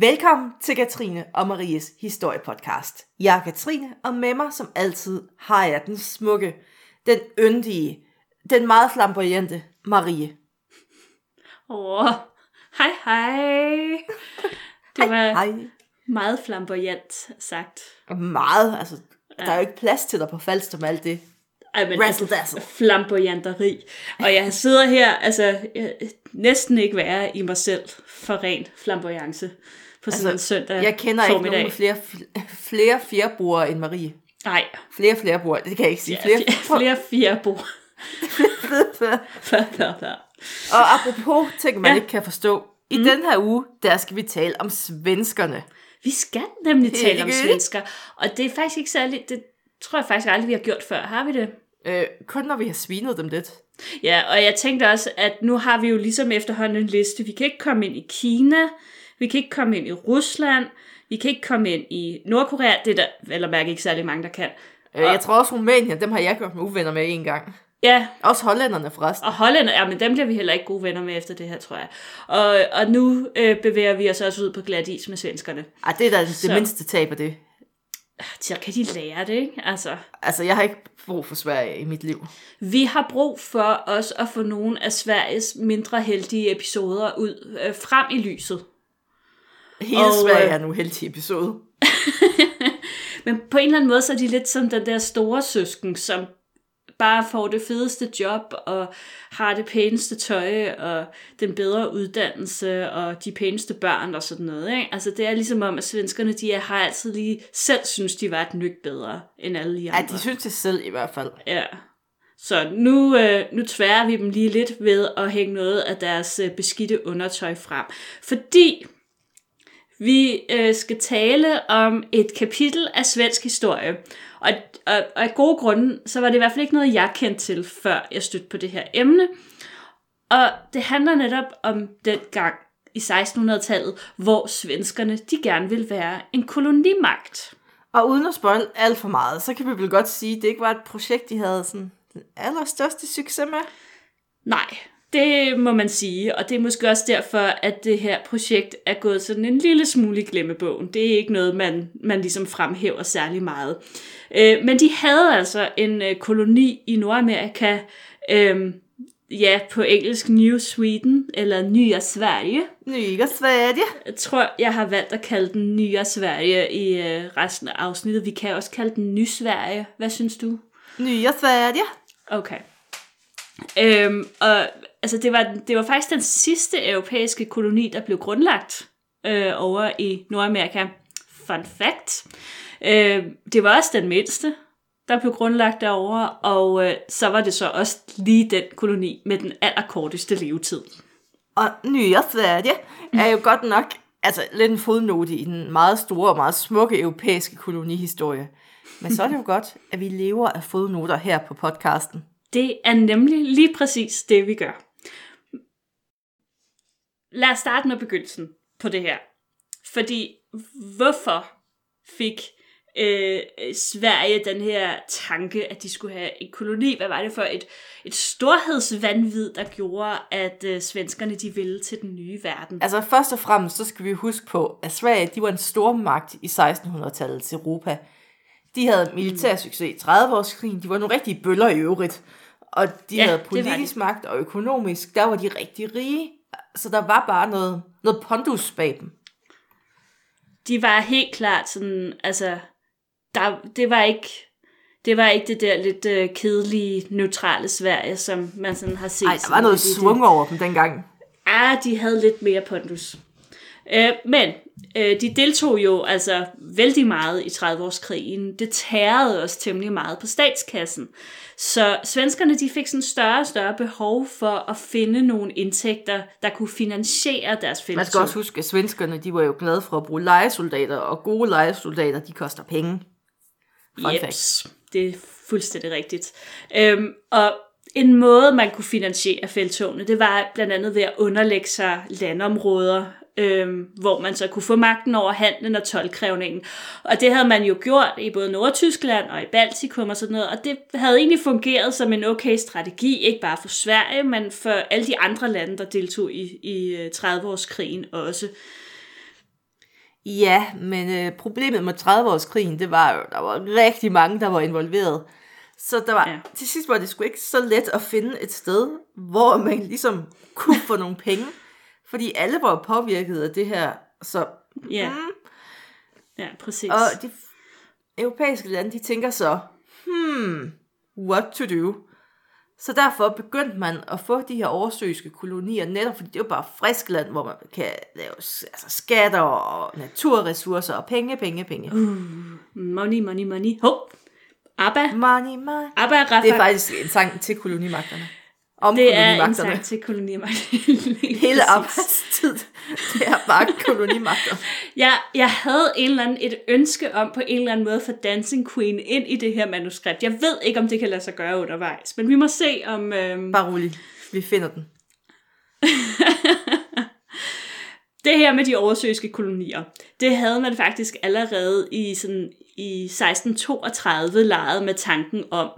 Velkommen til Katrine og Maries historiepodcast. Jeg er Katrine, og med mig som altid har jeg den smukke, den yndige, den meget flamboyante Marie. Åh, hej hej. Det Hej, var hej. meget flamboyant sagt. Meget, altså, der er jo ikke plads til dig på Falster med alt det. Ej, men Razzle dazzle. flamboyanteri. Og jeg sidder her, altså jeg, næsten ikke være i mig selv for ren flamboyance på sådan en søndag Jeg kender ikke nogen flere, flere fjerbrugere end Marie. Nej, Flere flerbrugere, det kan jeg ikke sige. flere, Flere, flere, flere. Og apropos ting, man Ja. ikke kan forstå. I mm. den her uge, der skal vi tale om svenskerne. Vi skal nemlig tale om svensker, og det er faktisk ikke særlig, det tror jeg faktisk aldrig, vi har gjort før. Har vi det? Øh, kun når vi har svinet dem lidt. Ja, og jeg tænkte også, at nu har vi jo ligesom efterhånden en liste. Vi kan ikke komme ind i Kina, vi kan ikke komme ind i Rusland, vi kan ikke komme ind i Nordkorea. Det er der at mærke ikke særlig mange, der kan. Øh, jeg tror også Rumænien, dem har jeg gjort mig uvenner med en gang. Ja, Også hollænderne forresten. og Holland, ja, men dem bliver vi heller ikke gode venner med efter det her, tror jeg. Og, og nu øh, bevæger vi os også ud på glat is med svenskerne. Ej, det er da det Så- mindste tab af det. Så kan de lære det, ikke? Altså, Altså, jeg har ikke brug for Sverige i mit liv. vi har brug for os at få nogle af Sveriges mindre heldige episoder ud øh, frem i lyset. Hele Og, Sverige øh, er nu heldig episode. Men på en eller anden måde, så er de lidt som den der store søsken, som bare får det fedeste job, og har det pæneste tøj, og den bedre uddannelse, og de pæneste børn, og sådan noget. Ikke? Altså det er ligesom om, at svenskerne, de er, har altid lige selv synes, de var et nyk bedre, end alle de Ja, andre. de synes det selv i hvert fald. Ja. Så nu, øh, nu tværer vi dem lige lidt ved at hænge noget af deres øh, beskidte undertøj frem. Fordi vi øh, skal tale om et kapitel af svensk historie. Og, og, og af gode grunde, så var det i hvert fald ikke noget, jeg kendte til, før jeg stødte på det her emne. Og det handler netop om den gang i 1600-tallet, hvor svenskerne de gerne ville være en kolonimagt. Og uden at spoil alt for meget, så kan vi vel godt sige, at det ikke var et projekt, de havde sådan den allerstørste succes med. Nej, det må man sige, og det er måske også derfor, at det her projekt er gået sådan en lille smule i glemmebogen. Det er ikke noget, man, man ligesom fremhæver særlig meget. Øh, men de havde altså en øh, koloni i Nordamerika, øh, ja, på engelsk New Sweden, eller Nya Sverige. Nye Sverige. Jeg tror, jeg har valgt at kalde den Nya Sverige i øh, resten af afsnittet. Vi kan også kalde den Ny Sverige. Hvad synes du? Nye Sverige. Okay. Øhm, og altså, det, var, det var faktisk den sidste europæiske koloni, der blev grundlagt øh, over i Nordamerika. Fun fact. Øh, det var også den mindste, der blev grundlagt derovre, og øh, så var det så også lige den koloni med den allerkorteste levetid. Og Nye Sverige er jo godt nok altså, lidt en fodnote i den meget store og meget smukke europæiske kolonihistorie. Men så er det jo godt, at vi lever af fodnoter her på podcasten. Det er nemlig lige præcis det, vi gør. Lad os starte med begyndelsen på det her. Fordi hvorfor fik øh, Sverige den her tanke, at de skulle have en koloni? Hvad var det for et, et storhedsvanvid, der gjorde, at øh, svenskerne de ville til den nye verden? Altså først og fremmest, så skal vi huske på, at Sverige de var en stor magt i 1600-tallets Europa. De havde militær succes i 30-årskrigen, de var nogle rigtige bøller i øvrigt. Og de Ja, havde politisk magt og økonomisk, der var de rigtig rige. Så der var bare noget, noget pondus bag dem. de var helt klart sådan, altså, der, det var ikke, det var ikke det der lidt øh, kedelige, neutrale Sverige, som man sådan har set. Nej, der var noget svung over dem dengang. Ah, de havde lidt mere pondus. Øh, men øh, de deltog jo altså vældig meget i 30-årskrigen. Det tærede også temmelig meget på statskassen. Så svenskerne de fik sådan større og større behov for at finde nogle indtægter, der kunne finansiere deres Man felttog. skal også huske, at svenskerne de var jo glade for at bruge lejesoldater, og gode lejesoldater, de koster penge. Fun fact. Det er fuldstændig rigtigt. Øhm, og en måde, man kunne finansiere feltogene, det var blandt andet ved at underlægge sig landområder, øhm, hvor man så kunne få magten over handlen og tolvkrævningen. Og det havde man jo gjort i både Nordtyskland og i Baltikum og sådan noget, og det havde egentlig fungeret som en okay strategi, ikke bare for Sverige, men for alle de andre lande, der deltog i, i øh, 30-årskrigen også. Ja, men øh, problemet med 30-årskrigen, det var jo, der var rigtig mange, der var involveret. Så der var, ja. til sidst var det sgu ikke så let at finde et sted, hvor man ligesom kunne få nogle penge. Fordi alle var påvirket af det her. Så, Ja, mm, ja præcis. og de europæiske lande, de tænker så, hmm, what to do? Så derfor begyndte man at få de her oversøiske kolonier, netop fordi det er jo bare frisk land, hvor man kan lave altså skatter og naturressourcer og penge, penge, penge. Money, money, money. Hov! Abba. Money, money. Abba Rafa. Det er faktisk en sang til kolonimagterne. Om det er en sang til kolonimagterne. Hele arbejdstid, det er bare kolonimagter. Jeg, jeg havde en eller anden, et ønske om på en eller anden måde for Dancing Queen ind i det her manuskript. Jeg ved ikke, om det kan lade sig gøre undervejs, men vi må se om... Øhm, Bare rolig, vi finder den. det her med de oversøiske kolonier, det havde man faktisk allerede i, sådan, i 1632 leget med tanken om.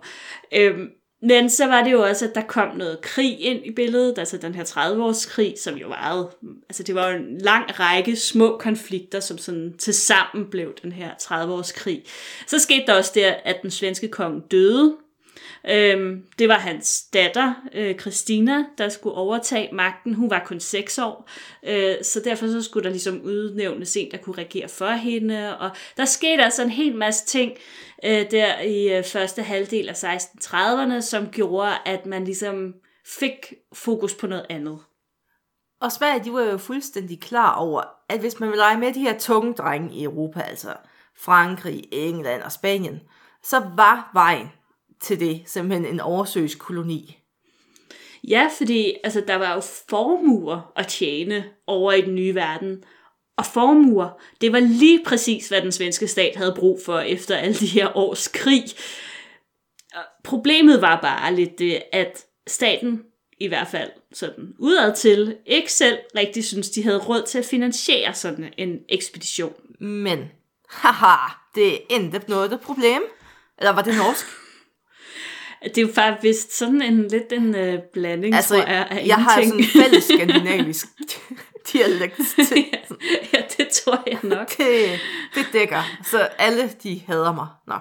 Øhm, men så var det jo også, at der kom noget krig ind i billedet, altså den her 30-årskrig, som jo varede, altså det var jo en lang række små konflikter, som sådan til sammen blev den her 30-årskrig. Så skete der også det, at den svenske konge døde, Øhm, det var hans datter, øh, Christina, der skulle overtage magten. Hun var kun 6 år, øh, så derfor så skulle der ligesom udnævnes en, der kunne regere for hende. Og der skete altså en hel masse ting øh, der i øh, første halvdel af 1630'erne, som gjorde, at man ligesom fik fokus på noget andet. Og Sverige, de var jo fuldstændig klar over, at hvis man vil lege med de her tunge drenge i Europa, altså Frankrig, England og Spanien, så var vejen til det simpelthen en oversøisk koloni. Ja, fordi altså, der var jo formuer at tjene over i den nye verden. Og formuer, det var lige præcis, hvad den svenske stat havde brug for efter alle de her års krig. Problemet var bare lidt det, at staten, i hvert fald sådan udad til, ikke selv rigtig synes, de havde råd til at finansiere sådan en ekspedition. Men, haha, det er endte noget et problem. Eller var det norsk? Det er jo faktisk sådan en lidt en uh, blanding, Altså, tror jeg, af jeg har sådan en fælles skandinavisk dialekt til. ja, det tror jeg nok. Det, det dækker. Så alle, de hader mig. Nå.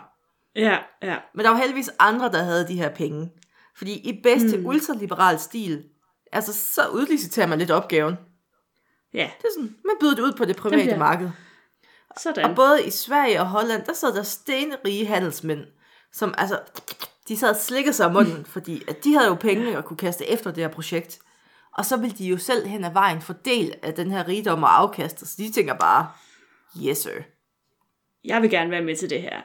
Ja, ja. Men der var heldigvis andre, der havde de her penge. Fordi i bedste mm. ultraliberal stil, altså så udliciterer man lidt opgaven. Ja, Det er sådan, man byder det ud på det private bliver- marked. sådan. Og både i Sverige og Holland, der sad der stenrige handelsmænd, som altså, de sad og slikkede sig om munden, fordi at de havde jo penge og kunne kaste efter det her projekt. Og så ville de jo selv hen ad vejen få del af den her rigdom og afkast, så de tænker bare, yes sir. Jeg vil gerne være med til det her.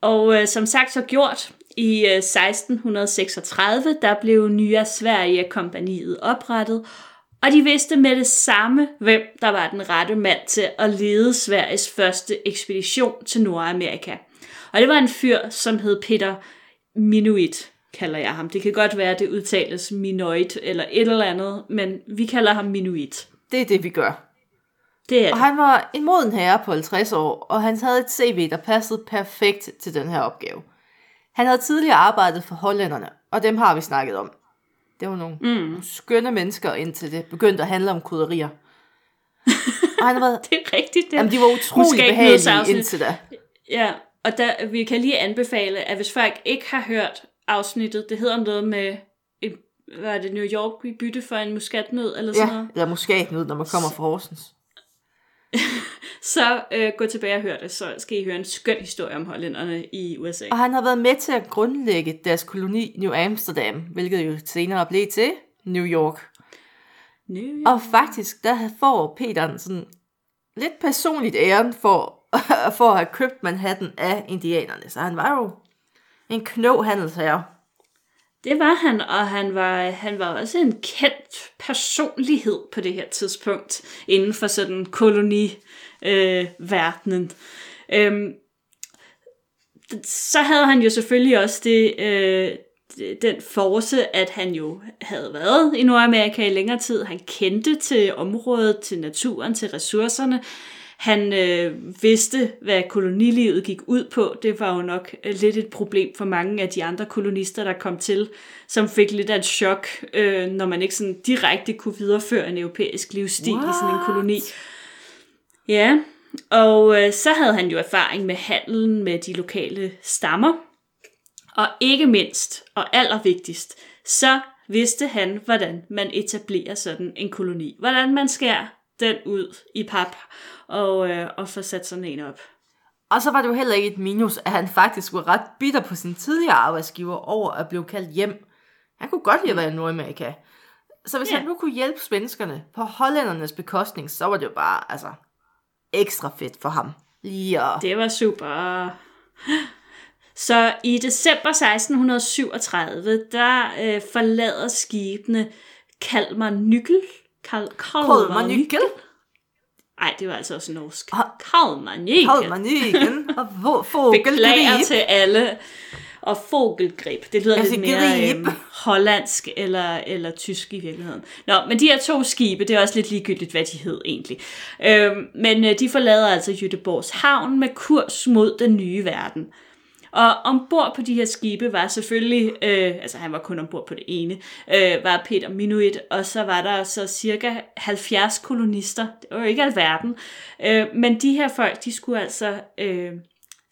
Og øh, som sagt så gjort, i øh, 1636, der blev Nya Sverige-kompaniet oprettet, og de vidste med det samme, hvem der var den rette mand til at lede Sveriges første ekspedition til Nordamerika. Og det var en fyr, som hed Peter Minuit, kalder jeg ham. Det kan godt være, at det udtales Minoit eller et eller andet, men vi kalder ham Minuit. Det er det, vi gør. Det er Og det. han var en moden herre på 50 år, og han havde et CV, der passede perfekt til den her opgave. Han havde tidligere arbejdet for hollænderne, og dem har vi snakket om. Det var nogle, mm. skønne mennesker, indtil det begyndte at handle om krydderier. og han har været, Det er rigtigt. Det. jamen, de var utrolig behagelige indtil da. Ja, og der, vi kan lige anbefale, at hvis folk ikke har hørt afsnittet, det hedder noget med, en, hvad er det, New York i bytte for en muskatnød, eller sådan Ja, noget, eller noget, når man kommer fra Horsens. så øh, gå tilbage og hør det, så skal I høre en skøn historie om hollænderne i USA. Og han har været med til at grundlægge deres koloni New Amsterdam, hvilket jo senere blev til New York. New York. Og faktisk, der får Peter sådan lidt personligt æren for, for at have købt Manhattan af indianerne. Så han var jo en knog handelsherre. Det var han, og han var, han var også en kendt personlighed på det her tidspunkt, inden for sådan koloniverdenen. Øh, verdenen. øhm, så havde han jo selvfølgelig også det, øh, den force, at han jo havde været i Nordamerika i længere tid. Han kendte til området, til naturen, til ressourcerne. Han øh, vidste, hvad kolonilivet gik ud på. Det var jo nok øh, lidt et problem for mange af de andre kolonister, der kom til, som fik lidt af et chok, øh, når man ikke sådan direkte kunne videreføre en europæisk livsstil What? i sådan en koloni. Ja, Og øh, så havde han jo erfaring med handelen med de lokale stammer. Og ikke mindst, og allervigtigst, så vidste han, hvordan man etablerer sådan en koloni. Hvordan man skærer den ud i pap og, øh, og får sat sådan en op. Og så var det jo heller ikke et minus, at han faktisk var ret bitter på sin tidligere arbejdsgiver over at blive kaldt hjem. Han kunne godt lide at være i Nordamerika. Så hvis Ja. han nu kunne hjælpe svenskerne på hollændernes bekostning, så var det jo bare altså, ekstra fedt for ham. Lige at... Det var super. Så i december 1637, der øh, forlader skibene Kalmar Nykel. Kal- Kolmar Nykel. Nej, det var altså også norsk. Ah. Kalmar Nykel. Kolmar Nykel. Og vo- Beklager Fogelgrib. til alle. Og fogelgrib, det lyder Jeg lidt mere øhm, hollandsk eller, eller tysk i virkeligheden. Nå, men de her to skibe, det er også lidt ligegyldigt, hvad de hed egentlig. Øhm, men øh, de forlader altså Jødeborgs havn med kurs mod den nye verden. Og ombord på de her skibe var selvfølgelig, øh, altså han var kun ombord på det ene, øh, var Peter Minuit, og så var der så cirka 70 kolonister. Det var jo ikke alverden. Øh, men de her folk, de skulle altså øh,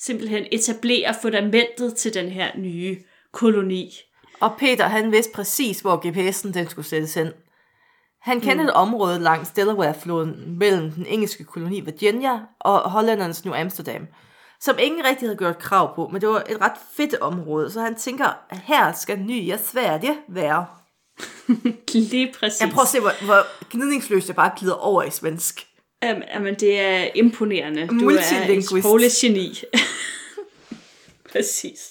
simpelthen etablere fundamentet til den her nye koloni. Og Peter, han vidste præcis, hvor GPS'en den skulle sættes hen. Han kendte mm. et område langs Delaware-floden mellem den engelske koloni Virginia og hollændernes New Amsterdam, som ingen rigtig havde gjort krav på, men det var et ret fedt område, så han tænker, at her skal nye Sverige være. Lige præcis. Jeg prøver at se, hvor, hvor gnidningsløst jeg bare glider over i svensk. Jamen, jamen, det er imponerende. Du er et Multilinguist. sprogligt geni. Præcis.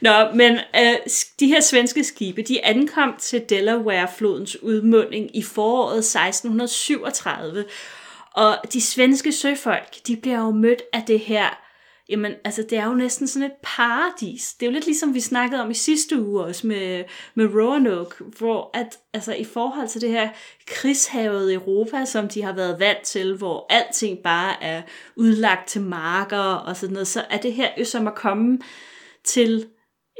Nå, men øh, de her svenske skibe, de ankom til Delaware-flodens udmunding i foråret 1637. Og de svenske søfolk, de bliver jo mødt af det her Jamen, altså, det er jo næsten sådan et paradis. Det er jo lidt ligesom vi snakkede om i sidste uge også med, med Roanoke, hvor at, altså, i forhold til det her krigshavet Europa, som de har været vant til, hvor alting bare er udlagt til marker og sådan noget, så er det her jo som at komme til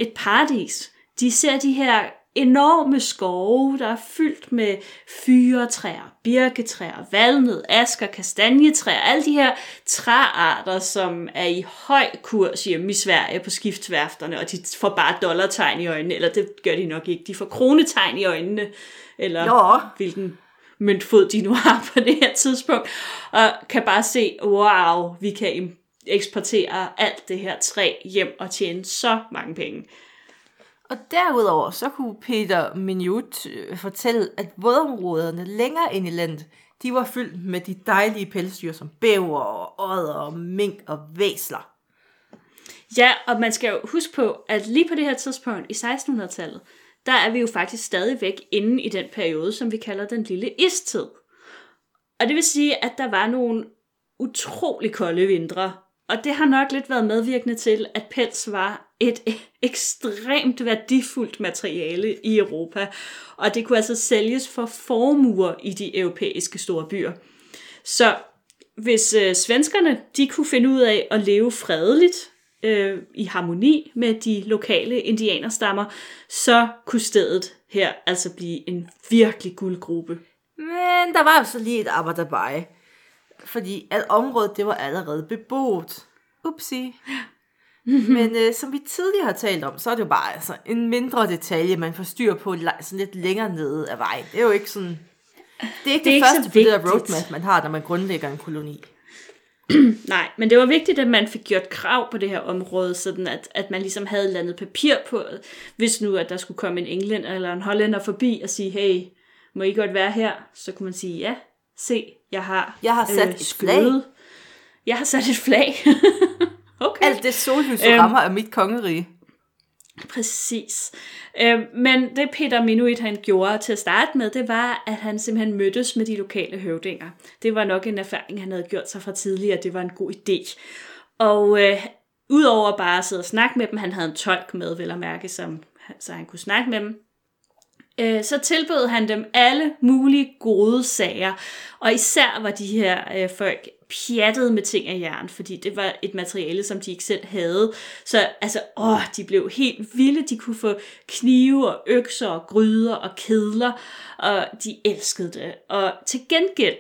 et paradis. De ser de her enorme skove, der er fyldt med fyretræer, birketræer, valnød, asker, kastanjetræer, alle de her træarter, som er i høj kurs hjemme i Sverige på skiftværfterne, og de får bare dollartegn i øjnene, eller det gør de nok ikke, de får kronetegn i øjnene, eller Jo. hvilken møntfod de nu har på det her tidspunkt, og kan bare se, wow, vi kan eksportere alt det her træ hjem og tjene så mange penge. Og derudover så kunne Peter Minut øh, fortælle, at vådområderne længere ind i landet, de var fyldt med de dejlige pelsdyr som bæver og ådder og mink og væsler. Ja, og man skal jo huske på, at lige på det her tidspunkt i 1600-tallet, der er vi jo faktisk stadigvæk inde i den periode, som vi kalder den lille istid. Og det vil sige, at der var nogle utrolig kolde vintre, og det har nok lidt været medvirkende til, at pels var et ekstremt værdifuldt materiale i Europa, og det kunne altså sælges for formuer i de europæiske store byer. Så hvis øh, svenskerne de kunne finde ud af at leve fredeligt øh, i harmoni med de lokale indianerstammer, så kunne stedet her altså blive en virkelig guldgruppe. Men der var altså lige et arbejderbej, fordi at området det var allerede beboet. Upsi. Men øh, som vi tidligere har talt om, så er det jo bare altså, en mindre detalje, man får styr på sådan lidt længere nede af vejen. Det er jo ikke sådan... Det er ikke det, er det ikke første på det der roadmap, man har, når man grundlægger en koloni. Nej, men det var vigtigt, at man fik gjort krav på det her område, sådan at, at man ligesom havde landet papir på, hvis nu at der skulle komme en englænder eller en hollænder forbi og sige, hey, må I godt være her? Så kunne man sige, ja, se, jeg har, Jeg har sat et flag." Jeg har sat et flag. okay. Alt det sollys Øhm. rammer af mit kongerige. Præcis. Øh, men det Peter Minuit han gjorde til at starte med, det var, at han simpelthen mødtes med de lokale høvdinger. Det var nok en erfaring, han havde gjort sig fra tidligere, det var en god idé. Og øh, udover bare at sidde og snakke med dem, han havde en tolk med, vel at mærke, som, så han kunne snakke med dem, øh, så tilbød han dem alle mulige gode sager. Og især var de her øh, folk pjattet med ting af jern, fordi det var et materiale, som de ikke selv havde. Så altså, åh, de blev helt vilde. De kunne få knive og økser og gryder og kedler, og de elskede det. Og til gengæld,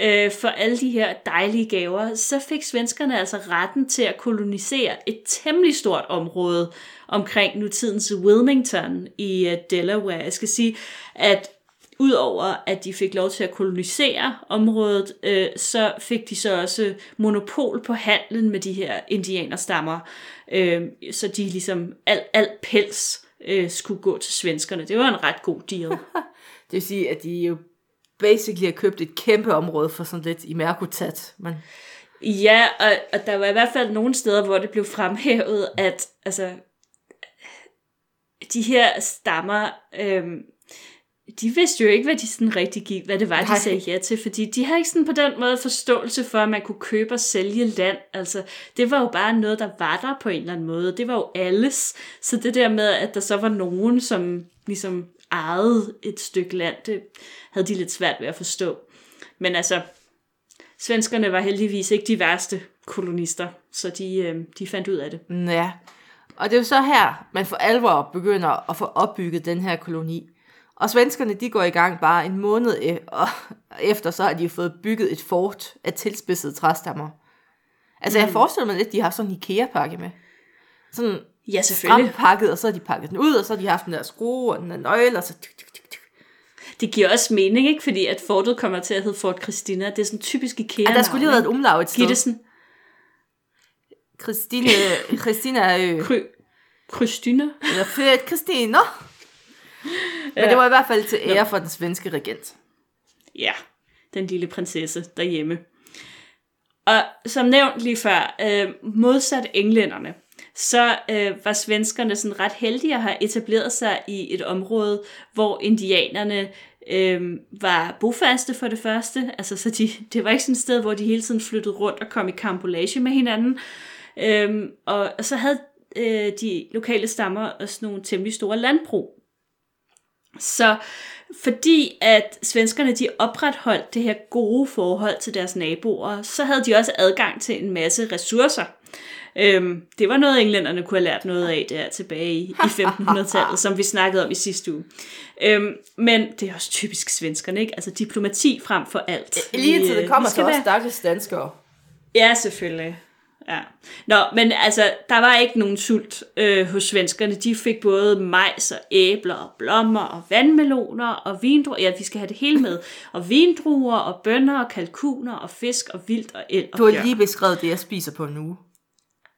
øh, for alle de her dejlige gaver, så fik svenskerne altså retten til at kolonisere et temmelig stort område omkring nutidens Wilmington i øh, Delaware. Jeg skal sige, at udover at de fik lov til at kolonisere området, øh, så fik de så også monopol på handlen med de her indianerstammer, øh, så de ligesom alt al pels øh, skulle gå til svenskerne. Det var en ret god deal. Det vil sige, at de jo basically har købt et kæmpe område for sådan lidt i Merkutat. Men Ja, og, og der var i hvert fald nogle steder, hvor det blev fremhævet, at altså, de her stammer, øhm, de vidste jo ikke, hvad de sådan rigtig gik, hvad det var, Nej. de sagde ja til, fordi de har ikke sådan på den måde forståelse for, at man kunne købe og sælge land. Altså, det var jo bare noget, der var der på en eller anden måde. Det var jo alles. Så det der med, at der så var nogen, som ligesom ejede et stykke land, det havde de lidt svært ved at forstå. Men altså, svenskerne var heldigvis ikke de værste kolonister, så de, øh, de fandt ud af det. mm, ja. Og det er jo så her, man for alvor begynder at få opbygget den her koloni. Og svenskerne, de går i gang bare en måned e- og efter, så har de fået bygget et fort af tilspidsede træstammer. Altså, jeg forestiller mig lidt, de har sådan en IKEA-pakke med. Sådan Ja, stramt pakket, og så har de pakket den ud, og så har de haft den der skrue og den der nøgle, og så... Tuk, tuk, tuk, tuk. Det giver også mening, ikke? Fordi at fortet kommer til at hedde Fort Christina. Det er sådan typisk IKEA Ja, der skulle lige have været et umlaut et sted. Gittesen. Christine, Christina Ø. Kry, Christina. Eller født Christina. Men det var i hvert fald til ære for den svenske regent. Ja, den lille prinsesse derhjemme. Og som nævnt lige før, øh, modsat englænderne, så øh, var svenskerne sådan ret heldige at have etableret sig i et område, hvor indianerne øh, var bofaste for det første. Altså, så de, det var ikke sådan et sted, hvor de hele tiden flyttede rundt og kom i kampolage med hinanden. Øh, og, og så havde øh, de lokale stammer også nogle temmelig store landbrug. Så fordi at svenskerne de opretholdt det her gode forhold til deres naboer, så havde de også adgang til en masse ressourcer. Øhm, det var noget, englænderne kunne have lært noget af der tilbage i, i 1500-tallet, som vi snakkede om i sidste uge. Øhm, men det er også typisk svenskerne, ikke? Altså diplomati frem for alt. Lige til øh, det kommer vi skal så også stakkels danskere. Ja, selvfølgelig. Ja. Nå, men altså, der var ikke nogen sult øh, hos svenskerne. De fik både majs og æbler og blommer og vandmeloner og vindruer. Ja, vi skal have det hele med. Og vindruer og bønner og kalkuner og fisk og vildt og el og Du har lige beskrevet det, jeg spiser på uge.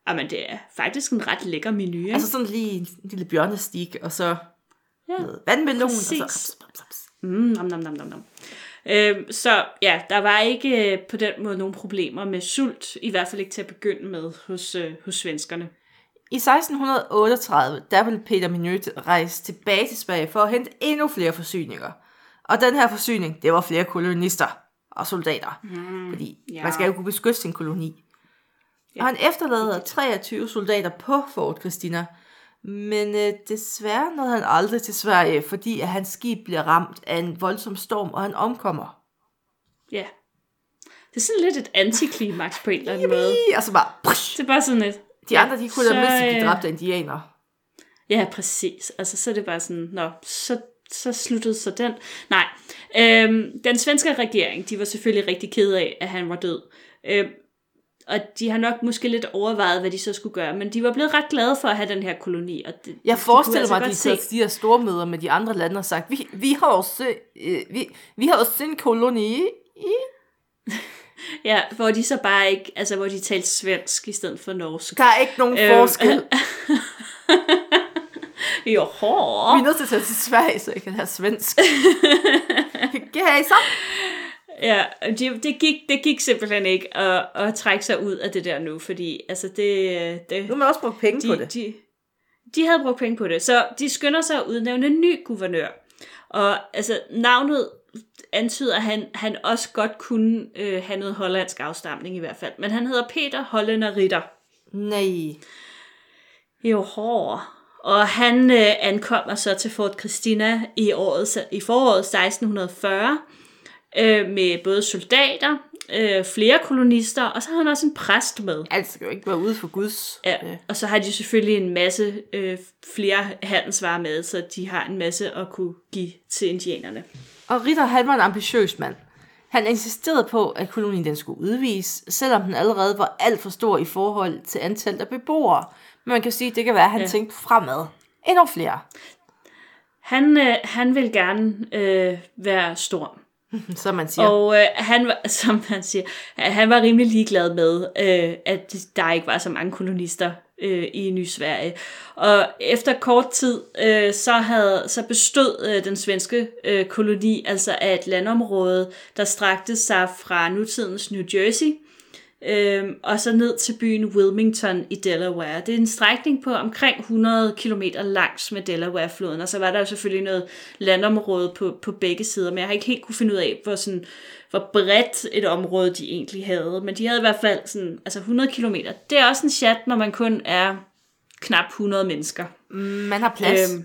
Jamen, det er faktisk en ret lækker menu. Ikke? Altså sådan lige en lille bjørnestik, og så Ja, noget vandmelon, og præcis. så... Raps, raps, raps. Mm, nam, nam, nam, nam. Øhm, så ja, der var ikke øh, på den måde nogen problemer med sult, i hvert fald ikke til at begynde med hos, øh, hos svenskerne. I 1638, der ville Peter Minøt rejse tilbage til Sverige for at hente endnu flere forsyninger. Og den her forsyning, det var flere kolonister og soldater. Mm, fordi ja. man skal jo kunne beskytte sin koloni. Og han efterlader 23 soldater på Fort Christina. Men øh, desværre nåede han aldrig til Sverige, fordi at hans skib bliver ramt af en voldsom storm, og han omkommer. Ja. Det er sådan lidt et antiklimaks på en eller anden måde. Og så bare... Det er bare sådan et... de andre, de kunne da så, mindst blive øh, dræbt af indianere. Ja, præcis. Altså, så er det bare sådan, nå, så, så sluttede så den. Nej, øhm, den svenske regering, de var selvfølgelig rigtig ked af, at han var død. Øhm, og de har nok måske lidt overvejet, hvad de så skulle gøre, men de var blevet ret glade for at have den her koloni. Og det, Jeg de forestiller kunne mig, at de altså til de her store møder med de andre lande og sagt, vi, vi, har også, øh, vi, vi har også en koloni i... Ja, hvor de så bare ikke, altså hvor de talte svensk i stedet for norsk. Der er ikke nogen Øhm, forskel. Jo, Vi er nødt til at tage til Sverige, så jeg kan have svensk. okay, så. Ja, det, det, gik, det gik simpelthen ikke at, at trække sig ud af det der nu, fordi altså det, det, Nu har man også brugt penge på de, det. de, de havde brugt penge på det, så de skynder sig at udnævne en ny guvernør. Og altså navnet antyder, at han, han også godt kunne øh, have noget hollandsk afstamning i hvert fald. Men han hedder Peter Holländer Ritter. Nej. Jo, hård. Og han øh, ankommer så til Fort Christina i, året, i foråret 1640 øh, med både soldater, øh, flere kolonister, og så har han også en præst med. Alt skal jo ikke være ude for Guds. Ja, øh, og så har de selvfølgelig en masse øh, flere handelsvarer med, så de har en masse at kunne give til indianerne. Og Ritter, han var en ambitiøs mand. Han insisterede på, at kolonien den skulle udvises, selvom den allerede var alt for stor i forhold til antallet af beboere. Men man kan sige, at det kan være, at han ja. tænkte fremad. Endnu flere. Han, øh, han vil gerne øh, være stor. Som man siger. Og øh, han var, som man siger, han var rimelig ligeglad med, øh, at der ikke var så mange kolonister øh, i Ny Sverige. Og efter kort tid, øh, så, havde, så bestod øh, den svenske øh, koloni altså af et landområde, der strakte sig fra nutidens New Jersey, øh, og så ned til byen Wilmington i Delaware. Det er en strækning på omkring 100 km langs med Delaware-floden, og så var der jo selvfølgelig noget landområde på, på begge sider, men jeg har ikke helt kunne finde ud af, hvor, sådan, hvor bredt et område de egentlig havde. Men de havde i hvert fald sådan, altså 100 km. Det er også en chat, når man kun er knap 100 mennesker. Man har plads. Øh,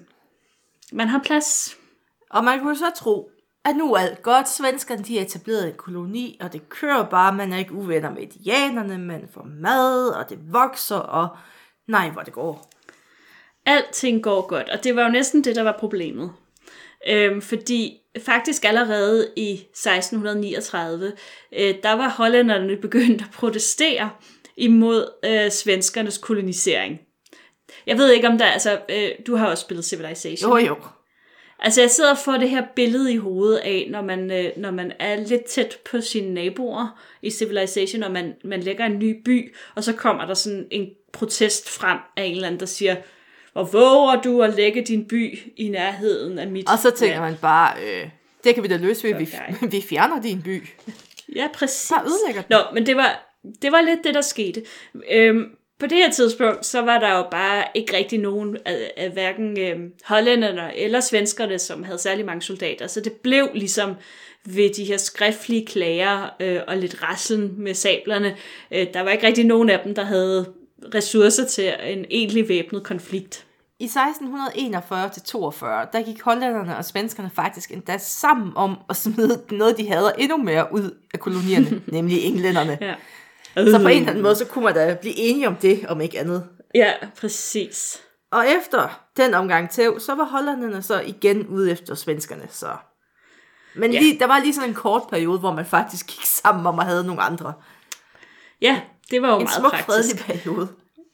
man har plads. Og man kunne så tro, at nu er alt godt. Svenskerne de har etableret en koloni, og det kører bare. Man er ikke uvenner med indianerne, man får mad, og det vokser, og nej, hvor det går. Alting går godt, og det var jo næsten det, der var problemet. Øhm, fordi faktisk allerede i 1639, øh, der var hollænderne begyndt at protestere imod øh, svenskernes kolonisering. Jeg ved ikke om der, altså, øh, du har også spillet Civilization. Jo, jo. Altså jeg sidder og får det her billede i hovedet af, når man, øh, når man er lidt tæt på sine naboer i Civilization, og man, man lægger en ny by, og så kommer der sådan en protest frem af en eller anden, der siger, hvor våger du at lægge din by i nærheden af mit Og så tænker land? man bare, øh, det kan vi da løse ved, vi, vi fjerner din by. Ja, præcis. Bare ødelægger den. Nå, men det var, det var lidt det, der skete. Øhm, på det her tidspunkt, så var der jo bare ikke rigtig nogen af, af hverken øh, hollænderne eller svenskerne, som havde særlig mange soldater. Så det blev ligesom ved de her skriftlige klager øh, og lidt raslen med sablerne. Øh, der var ikke rigtig nogen af dem, der havde ressourcer til en egentlig væbnet konflikt. I 1641-42, der gik hollænderne og svenskerne faktisk endda sammen om at smide noget, de havde endnu mere ud af kolonierne, nemlig englænderne. Ja. Så på en eller anden måde, så kunne man da blive enige om det, om ikke andet. Ja, præcis. Og efter den omgang tæv, så var hollænderne så igen ude efter svenskerne. Så. Men ja. lige, der var lige sådan en kort periode, hvor man faktisk gik sammen om at have nogle andre. Ja, det var jo en meget smuk, praktisk. fredelig periode.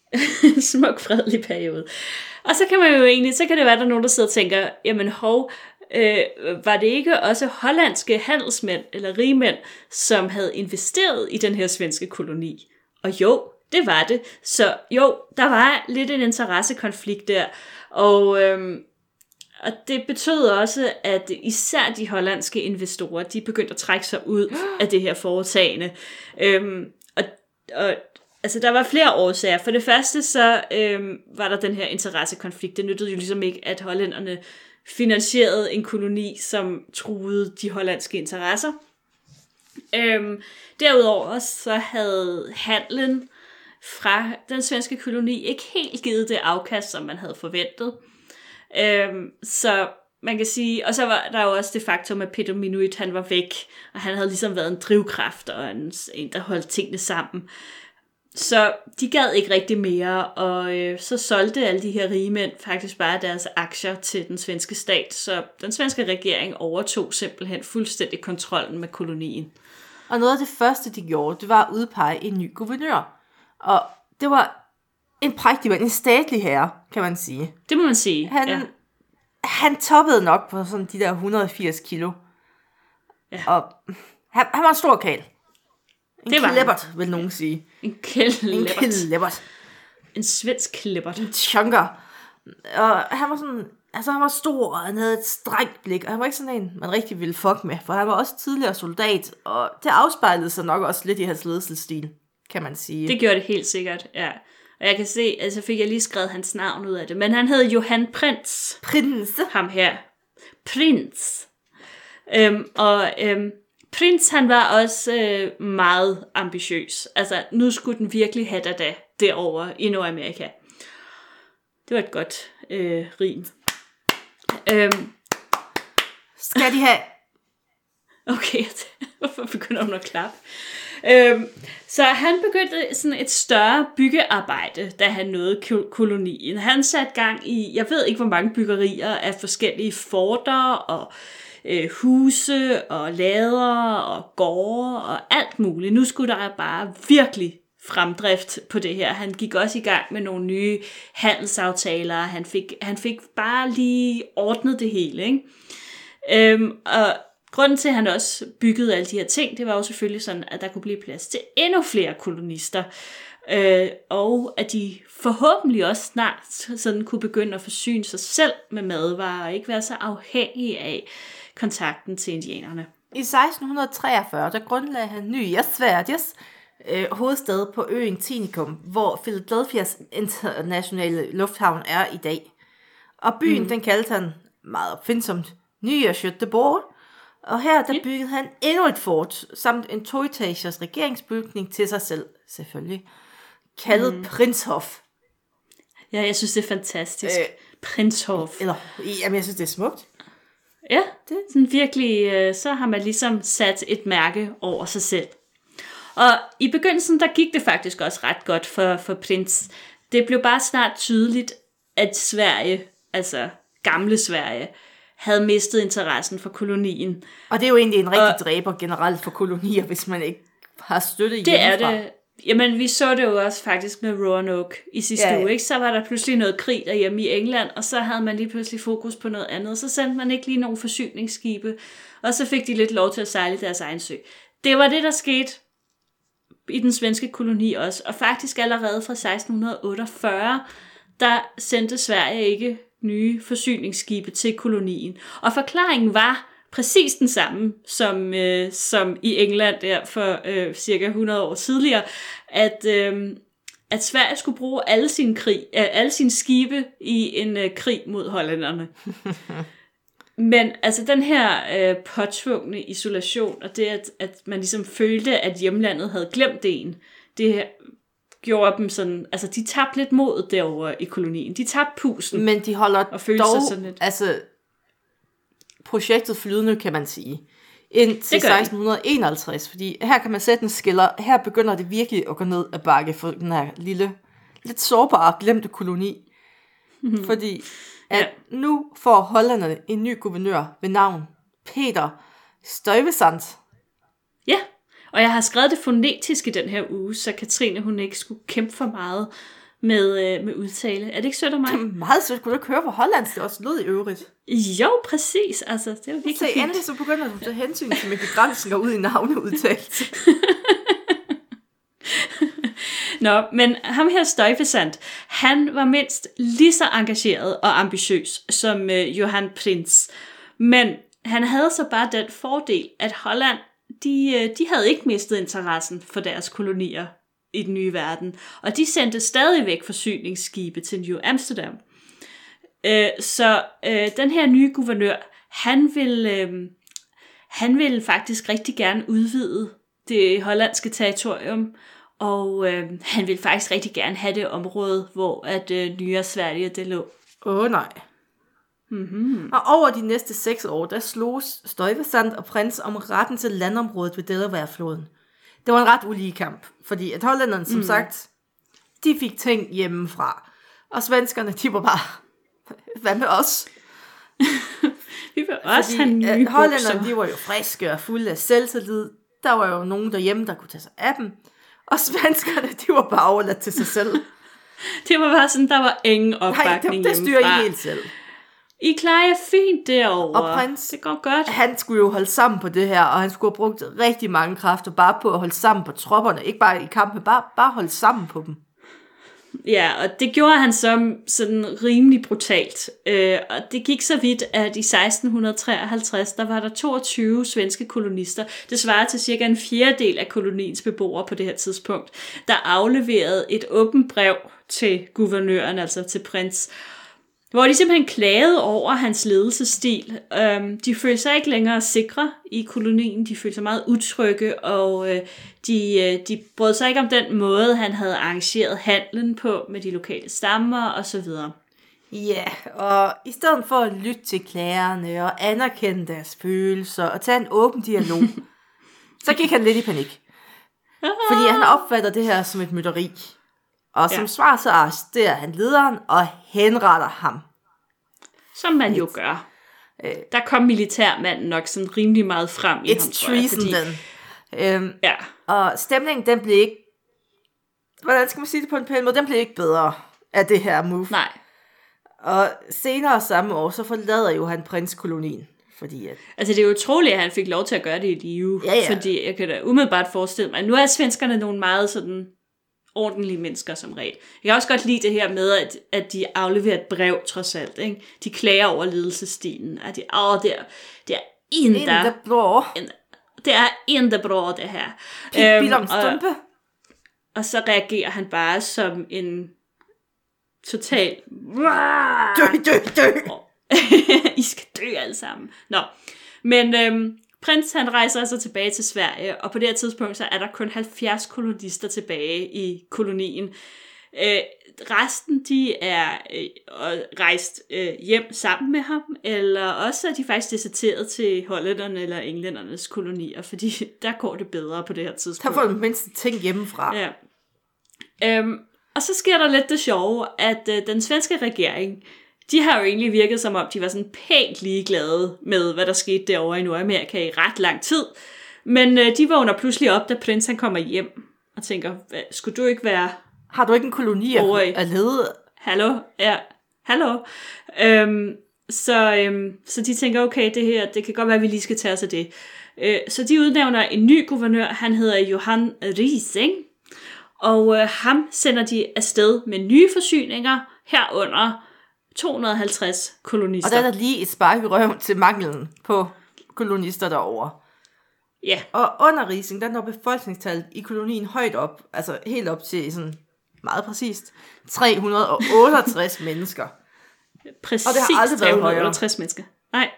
en smuk, fredelig periode. Og så kan man jo egentlig, så kan det være, at der er nogen, der sidder og tænker, jamen hov, øh, var det ikke også hollandske handelsmænd eller rigmænd, som havde investeret i den her svenske koloni? Og jo, det var det. Så jo, der var lidt en interessekonflikt der. Og, øhm, og det betød også, at især de hollandske investorer, de begyndte at trække sig ud af det her foretagende. Øhm, og, og altså, der var flere årsager. For det første, så øhm, var der den her interessekonflikt. Det nyttede jo ligesom ikke, at hollænderne finansierede en koloni, som truede de hollandske interesser. Øhm, derudover så havde handlen fra den svenske koloni ikke helt givet det afkast, som man havde forventet. Øhm, så man kan sige, og så var der jo også det faktum, at Peter Minuit han var væk, og han havde ligesom været en drivkraft og en, en der holdt tingene sammen. Så de gad ikke rigtig mere, og øh, så solgte alle de her rige mænd faktisk bare deres aktier til den svenske stat, så den svenske regering overtog simpelthen fuldstændig kontrollen med kolonien. Og noget af det første, de gjorde, det var at udpege en ny guvernør. Og det var en prægtig mand, en statlig herre, kan man sige. Det må man sige, Han, ja. han toppede nok på sådan de der 180 kilo. Ja. Og han, han var en stor kal. En Det var klippert, vil nogen sige. En En kællebert. klippert. En svensk kællebert. En chunker. Og han var sådan, altså han var stor, og han havde et strengt blik, og han var ikke sådan en, man rigtig ville fuck med, for han var også tidligere soldat, og det afspejlede sig nok også lidt i hans ledelsesstil, kan man sige. Det gjorde det helt sikkert, ja. Og jeg kan se, altså fik jeg lige skrevet hans navn ud af det, men han hed Johan Prins. Prinse. ham her. Prins. Øhm, og øhm, Prins, han var også øh, meget ambitiøs. Altså, nu skulle den virkelig have der da derovre i Nordamerika. Det var et godt øh, rim. Øhm, Skal de have... okay, hvorfor begynder hun at klappe? Øhm, så han begyndte sådan et større byggearbejde, da han nåede ko- kolonien. Han satte gang i, jeg ved ikke hvor mange byggerier af forskellige forter og øh, huse og lader og gårde og alt muligt. Nu skulle der bare virkelig fremdrift på det her. Han gik også i gang med nogle nye handelsaftaler. Han fik, han fik bare lige ordnet det hele. Ikke? Øhm, og grunden til, at han også byggede alle de her ting, det var jo selvfølgelig sådan, at der kunne blive plads til endnu flere kolonister. Øh, og at de forhåbentlig også snart sådan kunne begynde at forsyne sig selv med madvarer, og ikke være så afhængige af kontakten til indianerne. I 1643, der grundlagde han Nya Sveriges øh, hovedstad på øen Tinicum, hvor Philadelphias internationale lufthavn er i dag. Og byen, mm. den kaldte han meget opfindsomt Nya Göteborg, og her der byggede han endnu et fort, samt en toetagers regeringsbygning til sig selv, selvfølgelig, kaldet mm. Prinshof. Ja, jeg synes, det er fantastisk. Øh, Prinshof. Eller, jamen, jeg synes, det er smukt. Ja, det er sådan virkelig, øh, så har man ligesom sat et mærke over sig selv. Og i begyndelsen, der gik det faktisk også ret godt for, for prins. Det blev bare snart tydeligt, at Sverige, altså gamle Sverige, havde mistet interessen for kolonien. Og det er jo egentlig en rigtig og, dræber generelt for kolonier, hvis man ikke har støtte det hjemmefra. er det. Jamen, vi så det jo også faktisk med Roanoke i sidste ja, ja. uge, ikke? Så var der pludselig noget krig derhjemme i England, og så havde man lige pludselig fokus på noget andet. Så sendte man ikke lige nogle forsyningsskibe, og så fik de lidt lov til at sejle deres egen sø. Det var det, der skete i den svenske koloni også, og faktisk allerede fra 1648, der sendte Sverige ikke nye forsyningsskibe til kolonien. Og forklaringen var præcis den samme som, øh, som i England der for øh, cirka 100 år tidligere, at, øh, at Sverige skulle bruge alle sine, krig, øh, alle sine skibe i en øh, krig mod hollænderne. Men altså den her øh, påtvungne isolation, og det at, at man ligesom følte, at hjemlandet havde glemt en, det gjorde dem sådan, altså de tabte lidt mod derovre i kolonien. De tabte pusen. Men de holder og dog, sig sådan lidt. altså projektet flydende, kan man sige. Indtil 1651, fordi her kan man sætte en skiller. Her begynder det virkelig at gå ned ad bakke for den her lille, lidt sårbare, glemte koloni. Mm-hmm. Fordi at ja. nu får hollanderne en ny guvernør ved navn Peter Stuyvesant. Ja, og jeg har skrevet det fonetisk i den her uge, så Katrine hun ikke skulle kæmpe for meget med, øh, med udtale. Er det ikke sødt af mig? Det er meget sødt. Kunne du køre på hollandsk? Det også lød i øvrigt. Jo, præcis. Altså, det var virkelig Se, fint. endelig så begynder du at tage hensyn til med begrænsninger ud i navneudtale. Nå, men ham her Stuyvesant, han var mindst lige så engageret og ambitiøs som øh, Johan Prins. Men han havde så bare den fordel, at Holland, de, øh, de havde ikke mistet interessen for deres kolonier i den nye verden. Og de sendte stadigvæk forsyningsskibe til New Amsterdam. Øh, så øh, den her nye guvernør, han vil, øh, han vil faktisk rigtig gerne udvide det hollandske territorium, og øh, han vil faktisk rigtig gerne have det område, hvor at øh, nye Sverige det lå. Åh oh, nej. Mm-hmm. Og over de næste seks år, der slog Stuyvesant og prins om retten til landområdet ved Delaware-floden det var en ret ulige kamp, fordi at hollænderne, som mm. sagt, de fik ting hjemmefra, og svenskerne, de var bare, hvad med os? Vi vil også fordi, have nye Hollænderne, de var jo friske og fulde af selvtillid. Der var jo nogen derhjemme, der kunne tage sig af dem. Og svenskerne, de var bare overladt til sig selv. det var bare sådan, der var ingen opbakning Nej, det, det styrer I helt selv. I klarer jer fint derovre. Og prins, det går godt. Han skulle jo holde sammen på det her, og han skulle have brugt rigtig mange kræfter bare på at holde sammen på tropperne. Ikke bare i kampen, bare, bare holde sammen på dem. Ja, og det gjorde han så sådan rimelig brutalt. Øh, og det gik så vidt, at i 1653, der var der 22 svenske kolonister. Det svarer til cirka en fjerdedel af koloniens beboere på det her tidspunkt, der afleverede et åbent brev til guvernøren, altså til prins, hvor de simpelthen klagede over hans ledelsesstil. Øhm, de følte sig ikke længere sikre i kolonien, de følte sig meget utrygge, og øh, de, øh, de brød sig ikke om den måde, han havde arrangeret handlen på med de lokale stammer osv. Ja, og i stedet for at lytte til klagerne og anerkende deres følelser og tage en åben dialog, så gik han lidt i panik. Fordi han opfatter det her som et mytteri. Og som ja. svar så arresterer han lederen og henretter ham. Som man jo gør. Der kom militærmanden nok sådan rimelig meget frem i ham, It's tror jeg, treason then. Øhm, Ja, og stemningen, den blev ikke... Hvordan skal man sige det på en pæn måde? Den blev ikke bedre af det her move. nej. Og senere samme år, så forlader jo han prinskolonien. Fordi at, Altså, det er utroligt, at han fik lov til at gøre det i live. Ja, ja. Fordi jeg kan da umiddelbart forestille mig, nu er svenskerne nogle meget sådan ordentlige mennesker som regel. Jeg kan også godt lide det her med, at, at de afleverer et brev trods alt. Ikke? De klager over ledelsestilen. At de, åh, det er, det er en, inte, der blå, det er inte bra det her. Pippi og, Longstrømpe. og så reagerer han bare som en total... Dø, dø, dø. I skal dø alle sammen. Nå, men øhm, prins han rejser altså tilbage til Sverige, og på det her tidspunkt så er der kun 70 kolonister tilbage i kolonien. Øh, resten de er øh, rejst øh, hjem sammen med ham, eller også er de faktisk deserteret til hollænderne eller englændernes kolonier, fordi der går det bedre på det her Der tidspunkt. får du mindst ting hjemmefra. Ja. Øhm, og så sker der lidt det sjove, at øh, den svenske regering, de har jo egentlig virket som om, de var sådan pænt ligeglade med, hvad der skete derovre i Nordamerika i ret lang tid. Men øh, de vågner pludselig op, da prins han kommer hjem, og tænker, "Hvad, skulle du ikke være Har du ikke en koloni at, Over i- at lede? hallo, ja, hallo. Øhm, så, øhm, så de tænker, okay, det her, det kan godt være, at vi lige skal tage os af det. Øh, så de udnævner en ny guvernør, han hedder Johan Riesing, og øh, ham sender de afsted med nye forsyninger, herunder 250 Og kolonister. der er der lige et spark i røven til manglen på kolonister derovre. Ja, Og under Rising, der når befolkningstallet i kolonien højt op, altså helt op til sådan meget præcist, 368 mennesker. præcis Og det har aldrig været højere. 368 mennesker. Nej,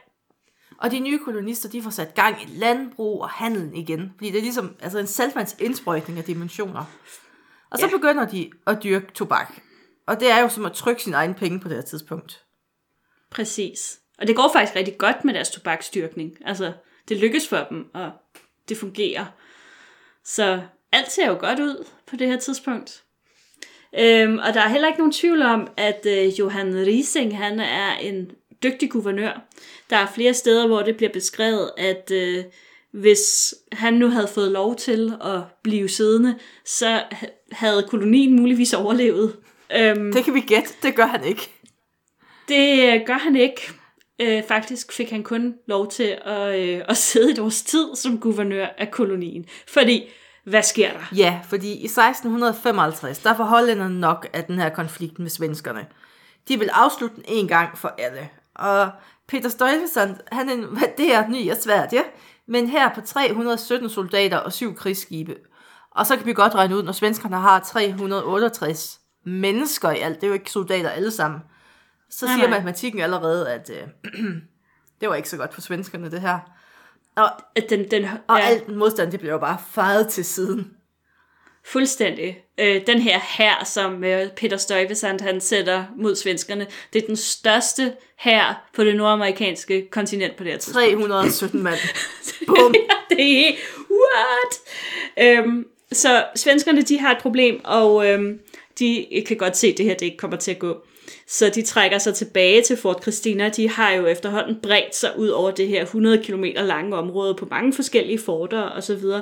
Og de nye kolonister, de får sat gang i landbrug og handel igen. Fordi det er ligesom altså en saltvands indsprøjtning af dimensioner. Og så ja. begynder de at dyrke tobak. Og det er jo som at trykke sin egen penge på det her tidspunkt. Præcis. Og det går faktisk rigtig godt med deres tobaksdyrkning. Altså, det lykkes for dem, og det fungerer. Så alt ser jo godt ud på det her tidspunkt. Øhm, og der er heller ikke nogen tvivl om, at øh, Johan Rising han er en dygtig guvernør. Der er flere steder, hvor det bliver beskrevet, at øh, hvis han nu havde fået lov til at blive siddende, så havde kolonien muligvis overlevet. Øhm, Det kan vi gætte, det gør han ikke. det øh, gør han ikke. Øh, faktisk fik han kun lov til at, øh, at sidde et års tid som guvernør af kolonien. Fordi, hvad sker der? Ja, fordi i 1655, der får hollænderne nok af den her konflikt med svenskerne. De vil afslutte den en gang for alle. Og Peter Stuyvesant, han invaderer ny og svært, ja, men her på 317 soldater og syv krigsskibe. Og så kan vi godt regne ud, når svenskerne har 368 mennesker i alt, det er jo ikke soldater alle sammen, så Nej, siger nej. matematikken allerede, at øh, det var ikke så godt for svenskerne, det her. Og, At den, den, og ja, ja. alt modstand, det blev jo bare faret til siden. fuldstændig. Øh, den her her, som øh, Peter Stuyvesant han sætter mod svenskerne, det er den største her på det nordamerikanske kontinent på det her tidspunkt. 317 mand. Bum. det er what? Øhm, så svenskerne, de har et problem, og øhm, de kan godt se, at det her det ikke kommer til at gå. Så de trækker sig tilbage til Fort Christina. De har jo efterhånden bredt sig ud over det her 100 km lange område på mange forskellige forter og så videre.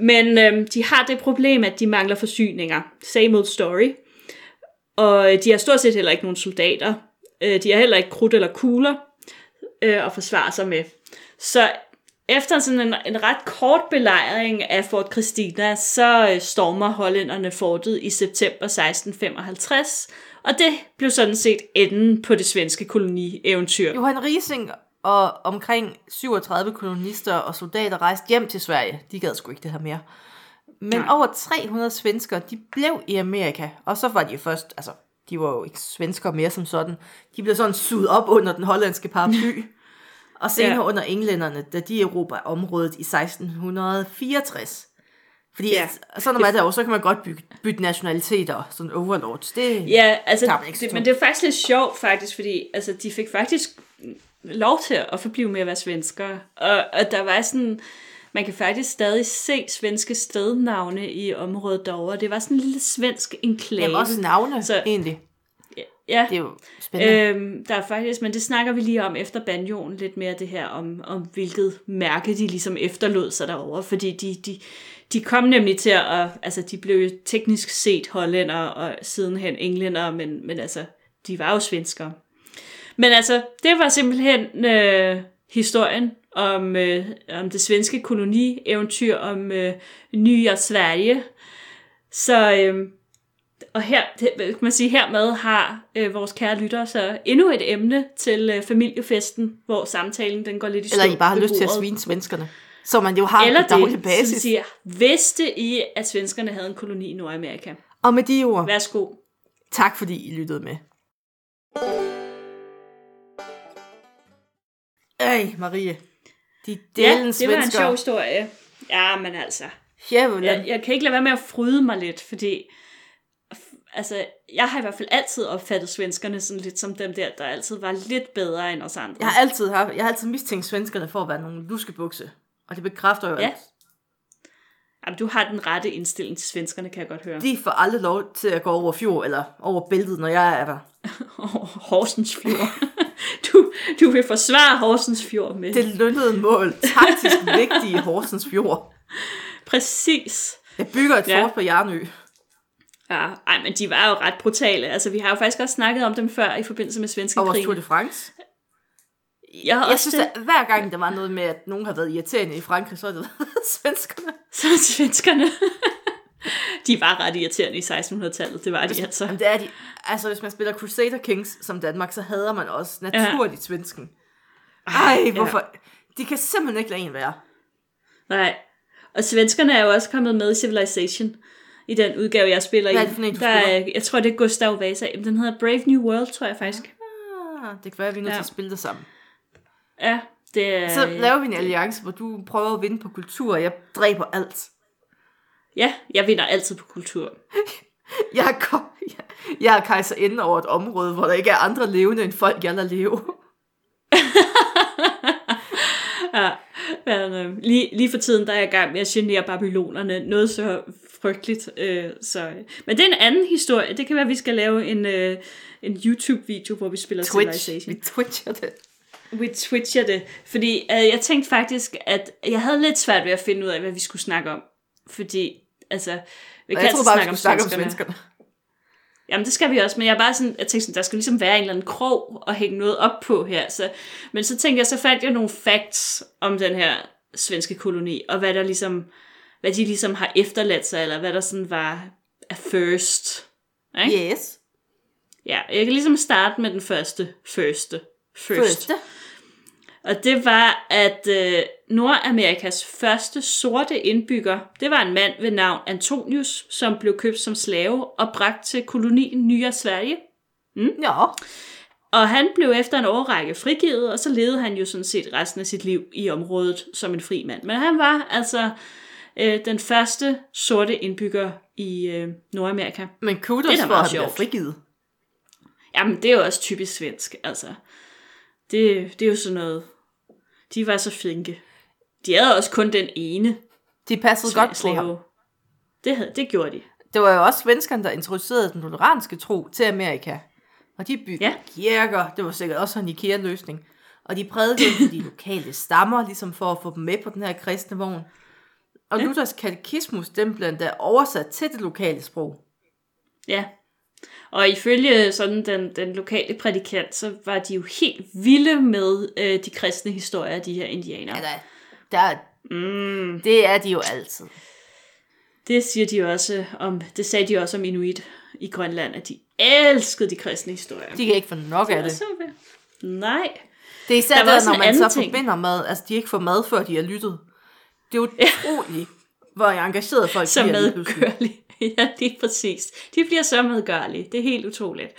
Men øhm, de har det problem, at de mangler forsyninger. Same old story. Og øh, de har stort set heller ikke nogen soldater. Øh, de har heller ikke krudt eller kugler øh, at forsvare sig med. Så efter sådan en, en ret kort belejring af Fort Christina, så øh, stormer hollænderne fortet i september 1655, og det blev sådan set enden på det svenske koloni-eventyr. Johan Rising og omkring 37 kolonister og soldater rejste hjem til Sverige. De gad sgu ikke det her mere. Men Nej. Over 300 svenskere, de blev i Amerika. Og så var de først, altså, de var jo ikke svenskere mere som sådan. De blev sådan suget op under den hollandske paraply. og senere Ja. under englænderne, da de erobrer området i 1664. Fordi Ja. ja. sådan når man er derovre, så kan man godt bytte, bytte nationaliteter, sådan overlords. Det, Ja, altså, Tager man ikke det, men det er faktisk lidt sjovt, faktisk, fordi altså, de fik faktisk lov til at forblive med at være svenskere. Og, og der var sådan, man kan faktisk stadig se svenske stednavne i området derovre. Det var sådan en lille svensk enklave. Jamen også navne, så, egentlig. Ja, Det er jo spændende. Øh, Øhm, der er faktisk, men det snakker vi lige om efter banjoen, lidt mere det her om, om hvilket mærke de ligesom efterlod sig derovre, fordi de, de, de kom nemlig til at, altså de blev jo teknisk set hollænder og sidenhen englænder, men, men altså, de var jo svenskere. Men altså, det var simpelthen øh, historien om, øh, om det svenske koloni-eventyr om øh, Nya Sverige. Så, øh, og her, kan man sige, hermed har øh, vores kære lyttere så endnu et emne til øh, familiefesten, hvor samtalen den går lidt i stå Eller I bare har lyst til at svine svenskerne. Som man jo har Eller på daglig basis. som siger, vidste I, at svenskerne havde en koloni i Nordamerika? Og med de ord, Værsgo. tak fordi I lyttede med. Ej, Marie. De Ja, det var en svensker. sjov historie. Ja, men altså, jeg, jeg kan ikke lade være med at fryde mig lidt, fordi altså, jeg har i hvert fald altid opfattet svenskerne sådan lidt som dem der, der altid var lidt bedre end os andre. Jeg har altid, haft, jeg har altid mistænkt svenskerne for at være nogle luskebukse. Og det bekræfter jo, Ja. at Jamen, du har den rette indstilling til svenskerne, kan jeg godt høre. de får aldrig lov til at gå over fjord eller over bæltet, når jeg er der. Horsens Fjord. Du, du vil forsvare Horsens Fjord med. Det lønnede mål. Taktisk vigtige Horsens Fjord. Præcis. Jeg bygger et Ja. fort på Jarnø. Ja, ej, men de var jo ret brutale. Altså, vi har jo faktisk også snakket om dem før i forbindelse med svenske Og krig. Tour de France. Jeg har Jeg også synes, det, at hver gang der var noget med, at nogen har været irriterende i Frankrig, så er det svenskerne. så svenskerne. de var ret irriterende i 1600-tallet, det var de altså. Jamen, det er de. Altså, hvis man spiller Crusader Kings som Danmark, så hader man også naturligt svensken. Ej, hvorfor? De kan simpelthen ikke lade en være. Nej. Og svenskerne er jo også kommet med i Civilization. I den udgave, jeg spiller Hvad er i. det for en, du der er, jeg tror, det er Gustav Vasa. Den hedder Brave New World, tror jeg faktisk. Ah, det kan være, at vi er nødt Ja. til at spille det sammen. Ja, det er... Så laver vi en alliance, hvor du prøver at vinde på kultur, og jeg dræber alt. Ja, jeg vinder altid på kultur. Jeg er, jeg, er kejserinde over et område, hvor der ikke er andre levende end folk, jeg lader leve. Ja, men, øh, lige, lige for tiden, der er jeg i gang med at genere babylonerne. Noget så frygteligt. Øh, så. Men det er en anden historie. Det kan være, at vi skal lave en, øh, en YouTube-video, hvor vi spiller Twitch. Civilization. Vi twitcher det. Vi twitcher det. Fordi øh, jeg tænkte faktisk, at jeg havde lidt svært ved at finde ud af, hvad vi skulle snakke om. Fordi, altså, vi kan jeg bare, vi snakke om skulle snakke om svenskerne. Jamen, det skal vi også, men jeg er bare sådan, jeg tænkte sådan, der skal ligesom være en eller anden krog at hænge noget op på her. Så, men så tænkte jeg, så fandt jeg nogle facts om den her svenske koloni, og hvad der ligesom, hvad de ligesom har efterladt sig, eller hvad der sådan var at first. Ikke? Yes. Ja, jeg kan ligesom starte med den første, første, first. Første. Og det var, at øh, Nordamerikas første sorte indbygger, det var en mand ved navn Antonius, som blev købt som slave og bragt til kolonien Nya Sverige. Ja. Og han blev efter en årrække frigivet, og så levede han jo sådan set resten af sit liv i området som en fri mand. Men han var altså øh, den første sorte indbygger i øh, Nordamerika. Men Det kudos er da for at sjovt. frigivet. Jamen, det er jo også typisk svensk, altså. Det, det er jo sådan noget... De var så flinke. De havde også kun den ene De passede godt på ham. Det, havde, det gjorde de. Det var jo også svenskerne, der introducerede den lutheranske tro til Amerika. Og de byggede Ja. kirker, det var sikkert også en IKEA-løsning. Og de prædikede de lokale stammer, ligesom for at få dem med på den her kristne vogn. Og ja. Luthers katekismus, den blev endda oversat til det lokale sprog. Ja. Og ifølge sådan den, den lokale prædikant, så var de jo helt vilde med øh, de kristne historier af de her indianere. Ja, der, der, Mm, det er de jo altid. det siger de også om, det sagde de også om Inuit i Grønland, at de elskede de kristne historier. De kan ikke få nok af det. Så, nej. Det er især Der der, når man så ting. forbinder mad. Altså, de ikke får mad, før de har lyttet. Det er utroligt, hvor folk Så bliver lige pludselig. medgørlige. ja, lige præcis. De bliver så medgørlige. Det er helt utroligt.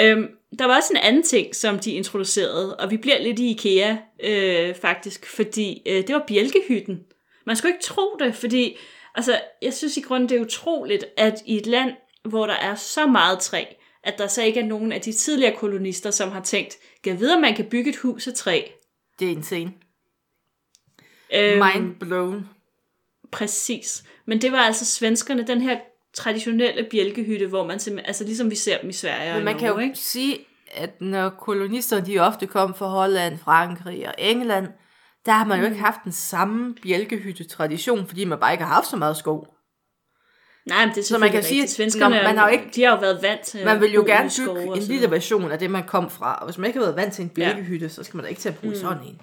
Øhm, der var også en anden ting, som de introducerede, og vi bliver lidt i IKEA øh, faktisk, fordi øh, det var bjælkehytten. Man skulle ikke tro det, fordi altså, jeg synes i grunden, det er utroligt, at i et land, hvor der er så meget træ, at der så ikke er nogen af de tidligere kolonister, som har tænkt, kan vide, at man kan bygge et hus af træ. Det er insane. Øhm, Mind blown. Præcis. Men det var altså svenskerne, den her traditionelle bjælkehytte, hvor man simpelthen, altså ligesom vi ser dem i Sverige og Men man i kan jo ikke? sige, at når kolonisterne de ofte kom fra Holland, Frankrig og England, der har man jo Mm. ikke haft den samme bjælkehytte-tradition, fordi man bare ikke har haft så meget skov. Nej, men det er Så man kan selvfølgelig sige, rigtigt. Svenskerne, når man har jo ikke- de har jo været vant til Man at vil jo gerne bygge og en lille version af det, man kom fra. Og hvis man ikke har været vant til en bjælkehytte, så skal man da ikke til at bruge Mm. sådan en.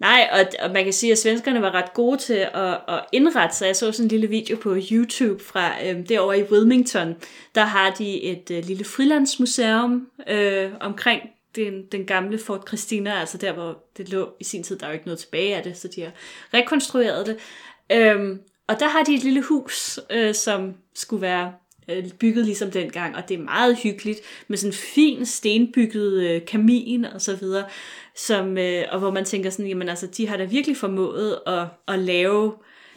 Nej, og, og man kan sige, at svenskerne var ret gode til at, at indrette sig. Jeg så sådan en lille video på YouTube fra øh, derovre i Wilmington. Der har de et øh, lille frilandsmuseum øh, omkring den, den gamle Fort Christina, altså der, hvor det lå i sin tid. Der er jo ikke noget tilbage af det, så de har rekonstrueret det. Øhm, og der har de et lille hus, øh, som skulle være øh, bygget ligesom dengang, og det er meget hyggeligt, med sådan en fin stenbygget øh, kamin og så videre, som, øh, og hvor man tænker sådan, jamen altså, de har da virkelig formået at, at lave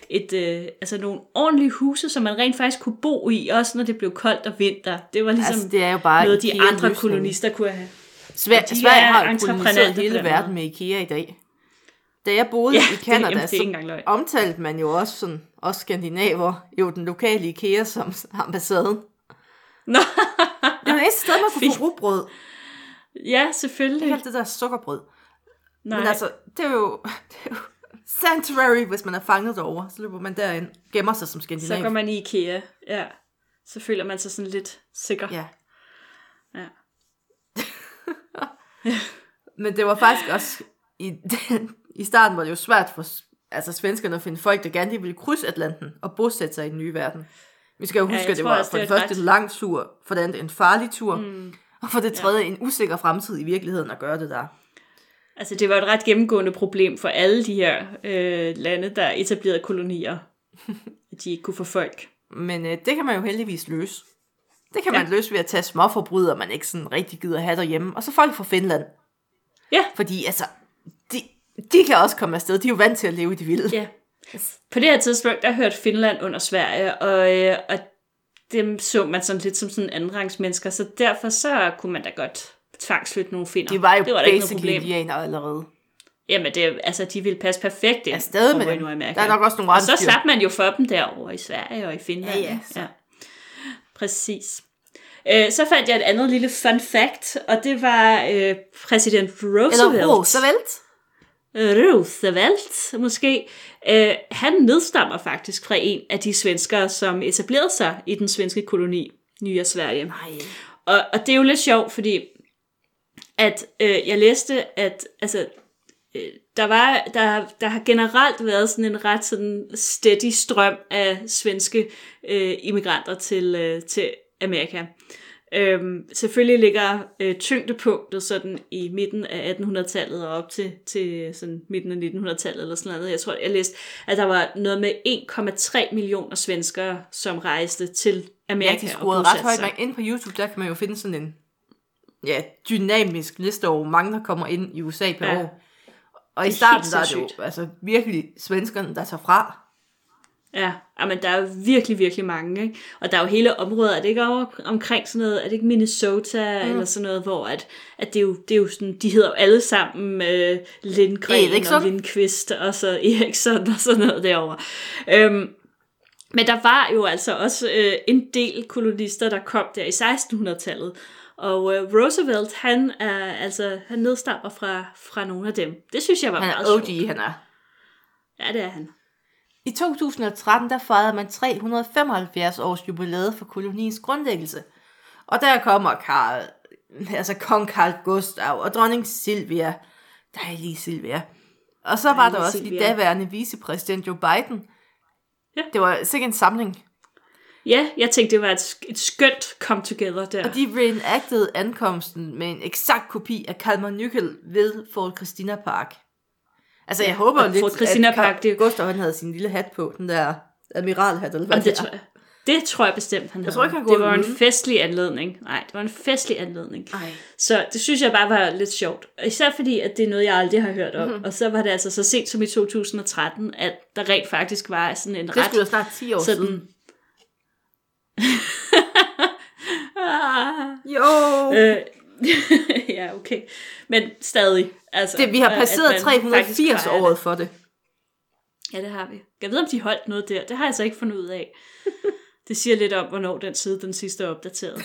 et, øh, altså nogle ordentlige huse, som man rent faktisk kunne bo i, også når det blev koldt og vinter. Det var ligesom Altså, det er jo bare noget, de andre kolonister kunne have. Sverige, Sverige er har koloniseret hele den verden med IKEA i dag. Da jeg boede Ja, i løgn. så omtalte man jo også sådan, også skandinaver, jo den lokale IKEA som ambassaden. Nå, Det var det eneste sted, man kunne få rugbrød. Ja, Det selvfølgelig. er alt det der sukkerbrød. Nej. Men altså, det er jo, det er jo sanctuary, hvis man er fanget derovre. Så løber man derind, gemmer sig som Så skandinav. går man i IKEA, ja. Så føler man sig sådan lidt sikker. Ja. Ja. Men det var faktisk også, i, i starten var det jo svært for altså, svenskerne at finde folk, der gerne ville krydse Atlanten og bosætte sig i den nye verden. Vi skal jo Ja, huske, jeg at det var for det det er et første ret- en lang tur, for det andet en farlig tur, Mm. Og for det tredje en usikker fremtid i virkeligheden at gøre det der. Altså, det var et ret gennemgående problem for alle de her øh, lande, der etablerede kolonier. At de ikke kunne få folk. Men øh, det kan man jo heldigvis løse. Det kan Ja. man løse ved at tage småforbrydere, man ikke sådan rigtig gider have derhjemme. Og så folk fra Finland. Ja. Fordi altså, de, de kan også komme afsted. De er jo vant til at leve i det vilde. Ja. På det her tidspunkt, der hørte Finland under Sverige, og, øh, og dem så man sådan lidt som sådan andenrangsmennesker, så derfor så kunne man da godt tvangsflytte nogle finder. De var jo det var da ikke noget basically problem. indianere allerede. Jamen, det, altså, de ville passe perfekt ind Afsted med dem. Der er nok også nogle Og så slap man jo for dem derovre i Sverige og i Finland. Ja, ja, så. ja. Præcis. Øh, så fandt jeg et andet lille fun fact, og det var øh, præsident Roosevelt. Eller Roosevelt. Roosevelt, måske. Øh, han nedstammer faktisk fra en af de svenskere, som etablerede sig i den svenske koloni, Nye Sverige. Nej. Og, og det er jo lidt sjovt, fordi at øh, jeg læste, at altså, øh, der, var, der, der har generelt været sådan en ret sådan steady strøm af svenske øh, immigranter til, øh, til Amerika. Øhm, selvfølgelig ligger øh, tyngdepunktet sådan i midten af 1800-tallet og op til, til sådan midten af 1900-tallet eller sådan noget. Jeg tror, jeg læste, at der var noget med 1,3 millioner svenskere, som rejste til Amerika Ja, de og skruede ret højt. Man, inde på YouTube, der kan man jo finde sådan en ja, dynamisk liste over, hvor mange der kommer ind i USA per Ja. år. Og i starten, der er det jo altså, virkelig svenskerne, der tager fra. Ja, men der er jo virkelig, virkelig mange, ikke? Og der er jo hele områder, er det ikke over, omkring sådan noget, er det ikke Minnesota mm. eller sådan noget, hvor at, at det, er jo, det er jo sådan, de hedder jo alle sammen øh, Lindgren Eriksson. og Lindqvist og så Eriksson og sådan noget derovre. Øhm, men der var jo altså også øh, en del kolonister, der kom der i 1600-tallet. Og øh, Roosevelt, han er altså, han nedstammer fra, fra nogle af dem. Det synes jeg var Han meget er OG, sjovt. han er. Ja, det er han. I 2013, der fejrede man 375 års jubilæet for koloniens grundlæggelse. Og der kommer Karl, altså kong Karl Gustav og dronning Silvia. Dejlige Silvia. Og så var Dejlige der også Silvia. de daværende vicepræsident Joe Biden. Ja. Det var sikkert en samling. Ja, jeg tænkte, det var et, et skønt come together der. Og de reenactede ankomsten med en eksakt kopi af Kalmar Nykel ved Fort Christina Park. Altså, jeg håber og lidt, Fort Christina at Park, det- Gustav han havde sin lille hat på, den der admiralhat, eller hvad Jamen, det, det er. tror jeg, det tror jeg bestemt, han Jeg havde. tror ikke, han det var en festlig anledning. Nej, det var en festlig anledning. Ej. Så det synes jeg bare var lidt sjovt. Og Især fordi, at det er noget, jeg aldrig har hørt om. Mhm. Mm-hmm. Og så var det altså så sent som i 2013, at der rent faktisk var sådan en Det ret... skulle da snart 10 år sådan... siden. ah, Jo! øh, ja, okay. Men stadig. Altså, det, vi har passeret man 380 faktisk fejrer året for det. Ja, det har vi. Jeg ved, om de holdt noget der. Det har jeg så ikke fundet ud af. Det siger lidt om, hvornår den side den sidste er opdateret.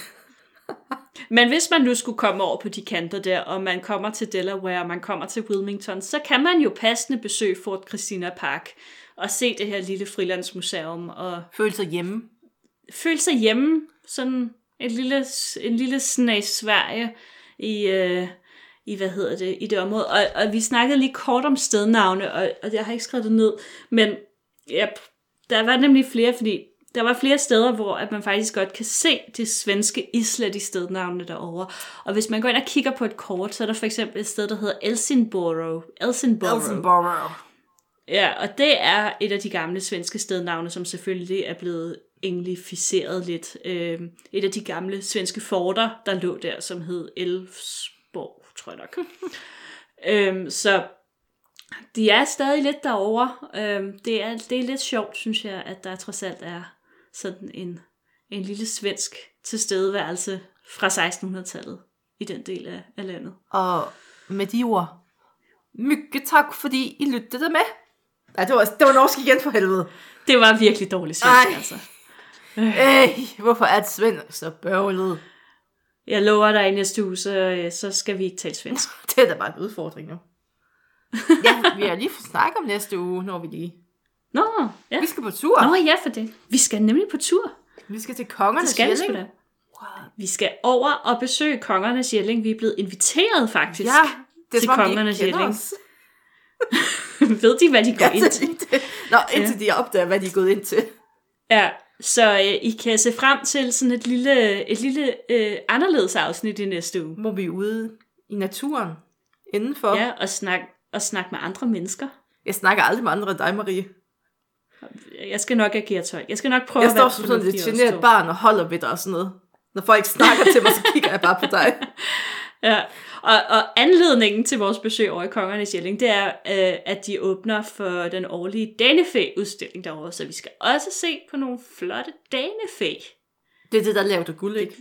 Men hvis man nu skulle komme over på de kanter der, og man kommer til Delaware, og man kommer til Wilmington, så kan man jo passende besøge Fort Christina Park og se det her lille frilandsmuseum og Føle sig hjemme. føle sig hjemme, sådan et lille, en lille snas Sverige i, øh, i, hvad hedder det, i det område. Og, og vi snakkede lige kort om stednavne, og, og jeg har ikke skrevet det ned, men ja, der var nemlig flere, fordi der var flere steder, hvor at man faktisk godt kan se det svenske islet i stednavnene derovre. Og hvis man går ind og kigger på et kort, så er der for eksempel et sted, der hedder Elsinboro. Elsinboro. Elsenborough. Ja, og det er et af de gamle svenske stednavne, som selvfølgelig er blevet englificeret lidt. Øh, et af de gamle svenske forter, der lå der, som hed Elfsborg, tror jeg nok. øhm, så de er stadig lidt derovre. Øhm, det, er, det er lidt sjovt, synes jeg, at der trods alt er sådan en, en lille svensk tilstedeværelse fra 1600-tallet i den del af, af landet. Og med de ord, mygge tak, fordi I lyttede med. Ja, det var, det var norsk igen for helvede. Det var virkelig dårligt svensk, altså. Ej, hvorfor er det svensk så bøvlet? Jeg lover dig, i næste uge, så, øh, så skal vi ikke tale svensk. Det er da bare en udfordring nu. ja, vi har lige snakket om næste uge, når vi lige... Nå, ja. Vi skal på tur. Nå ja, for det. Vi skal nemlig på tur. Vi skal til Det kongernes skal vi sgu Jelling. da. Vi skal over og besøge kongernes Jelling. Vi er blevet inviteret faktisk. Ja, det er til kongernes Jelling. Ved de, hvad de går Ja, ind det, til? det. Nå, indtil de opdager, hvad de er gået ind til. Ja, så øh, I kan se frem til sådan et lille, et lille øh, anderledes afsnit i næste uge. Må vi er ude i naturen indenfor. Ja, og snakke og snak med andre mennesker. Jeg snakker aldrig med andre end dig, Marie. Jeg skal nok agere tøj. Jeg skal nok prøve Jeg at være står som sådan et også, generet barn og holder ved dig og sådan noget. Når folk snakker til mig, så kigger jeg bare på dig. Ja, og, og anledningen til vores besøg over i Kongernes Jelling, det er, øh, at de åbner for den årlige Danefæ-udstilling derovre, så vi skal også se på nogle flotte Danefæ. Det er det, der laver du guld, ikke?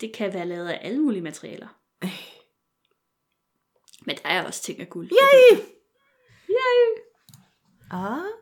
Det kan være lavet af alle mulige materialer. Øh. Men der er også ting af guld. Yay! Yay! Ah.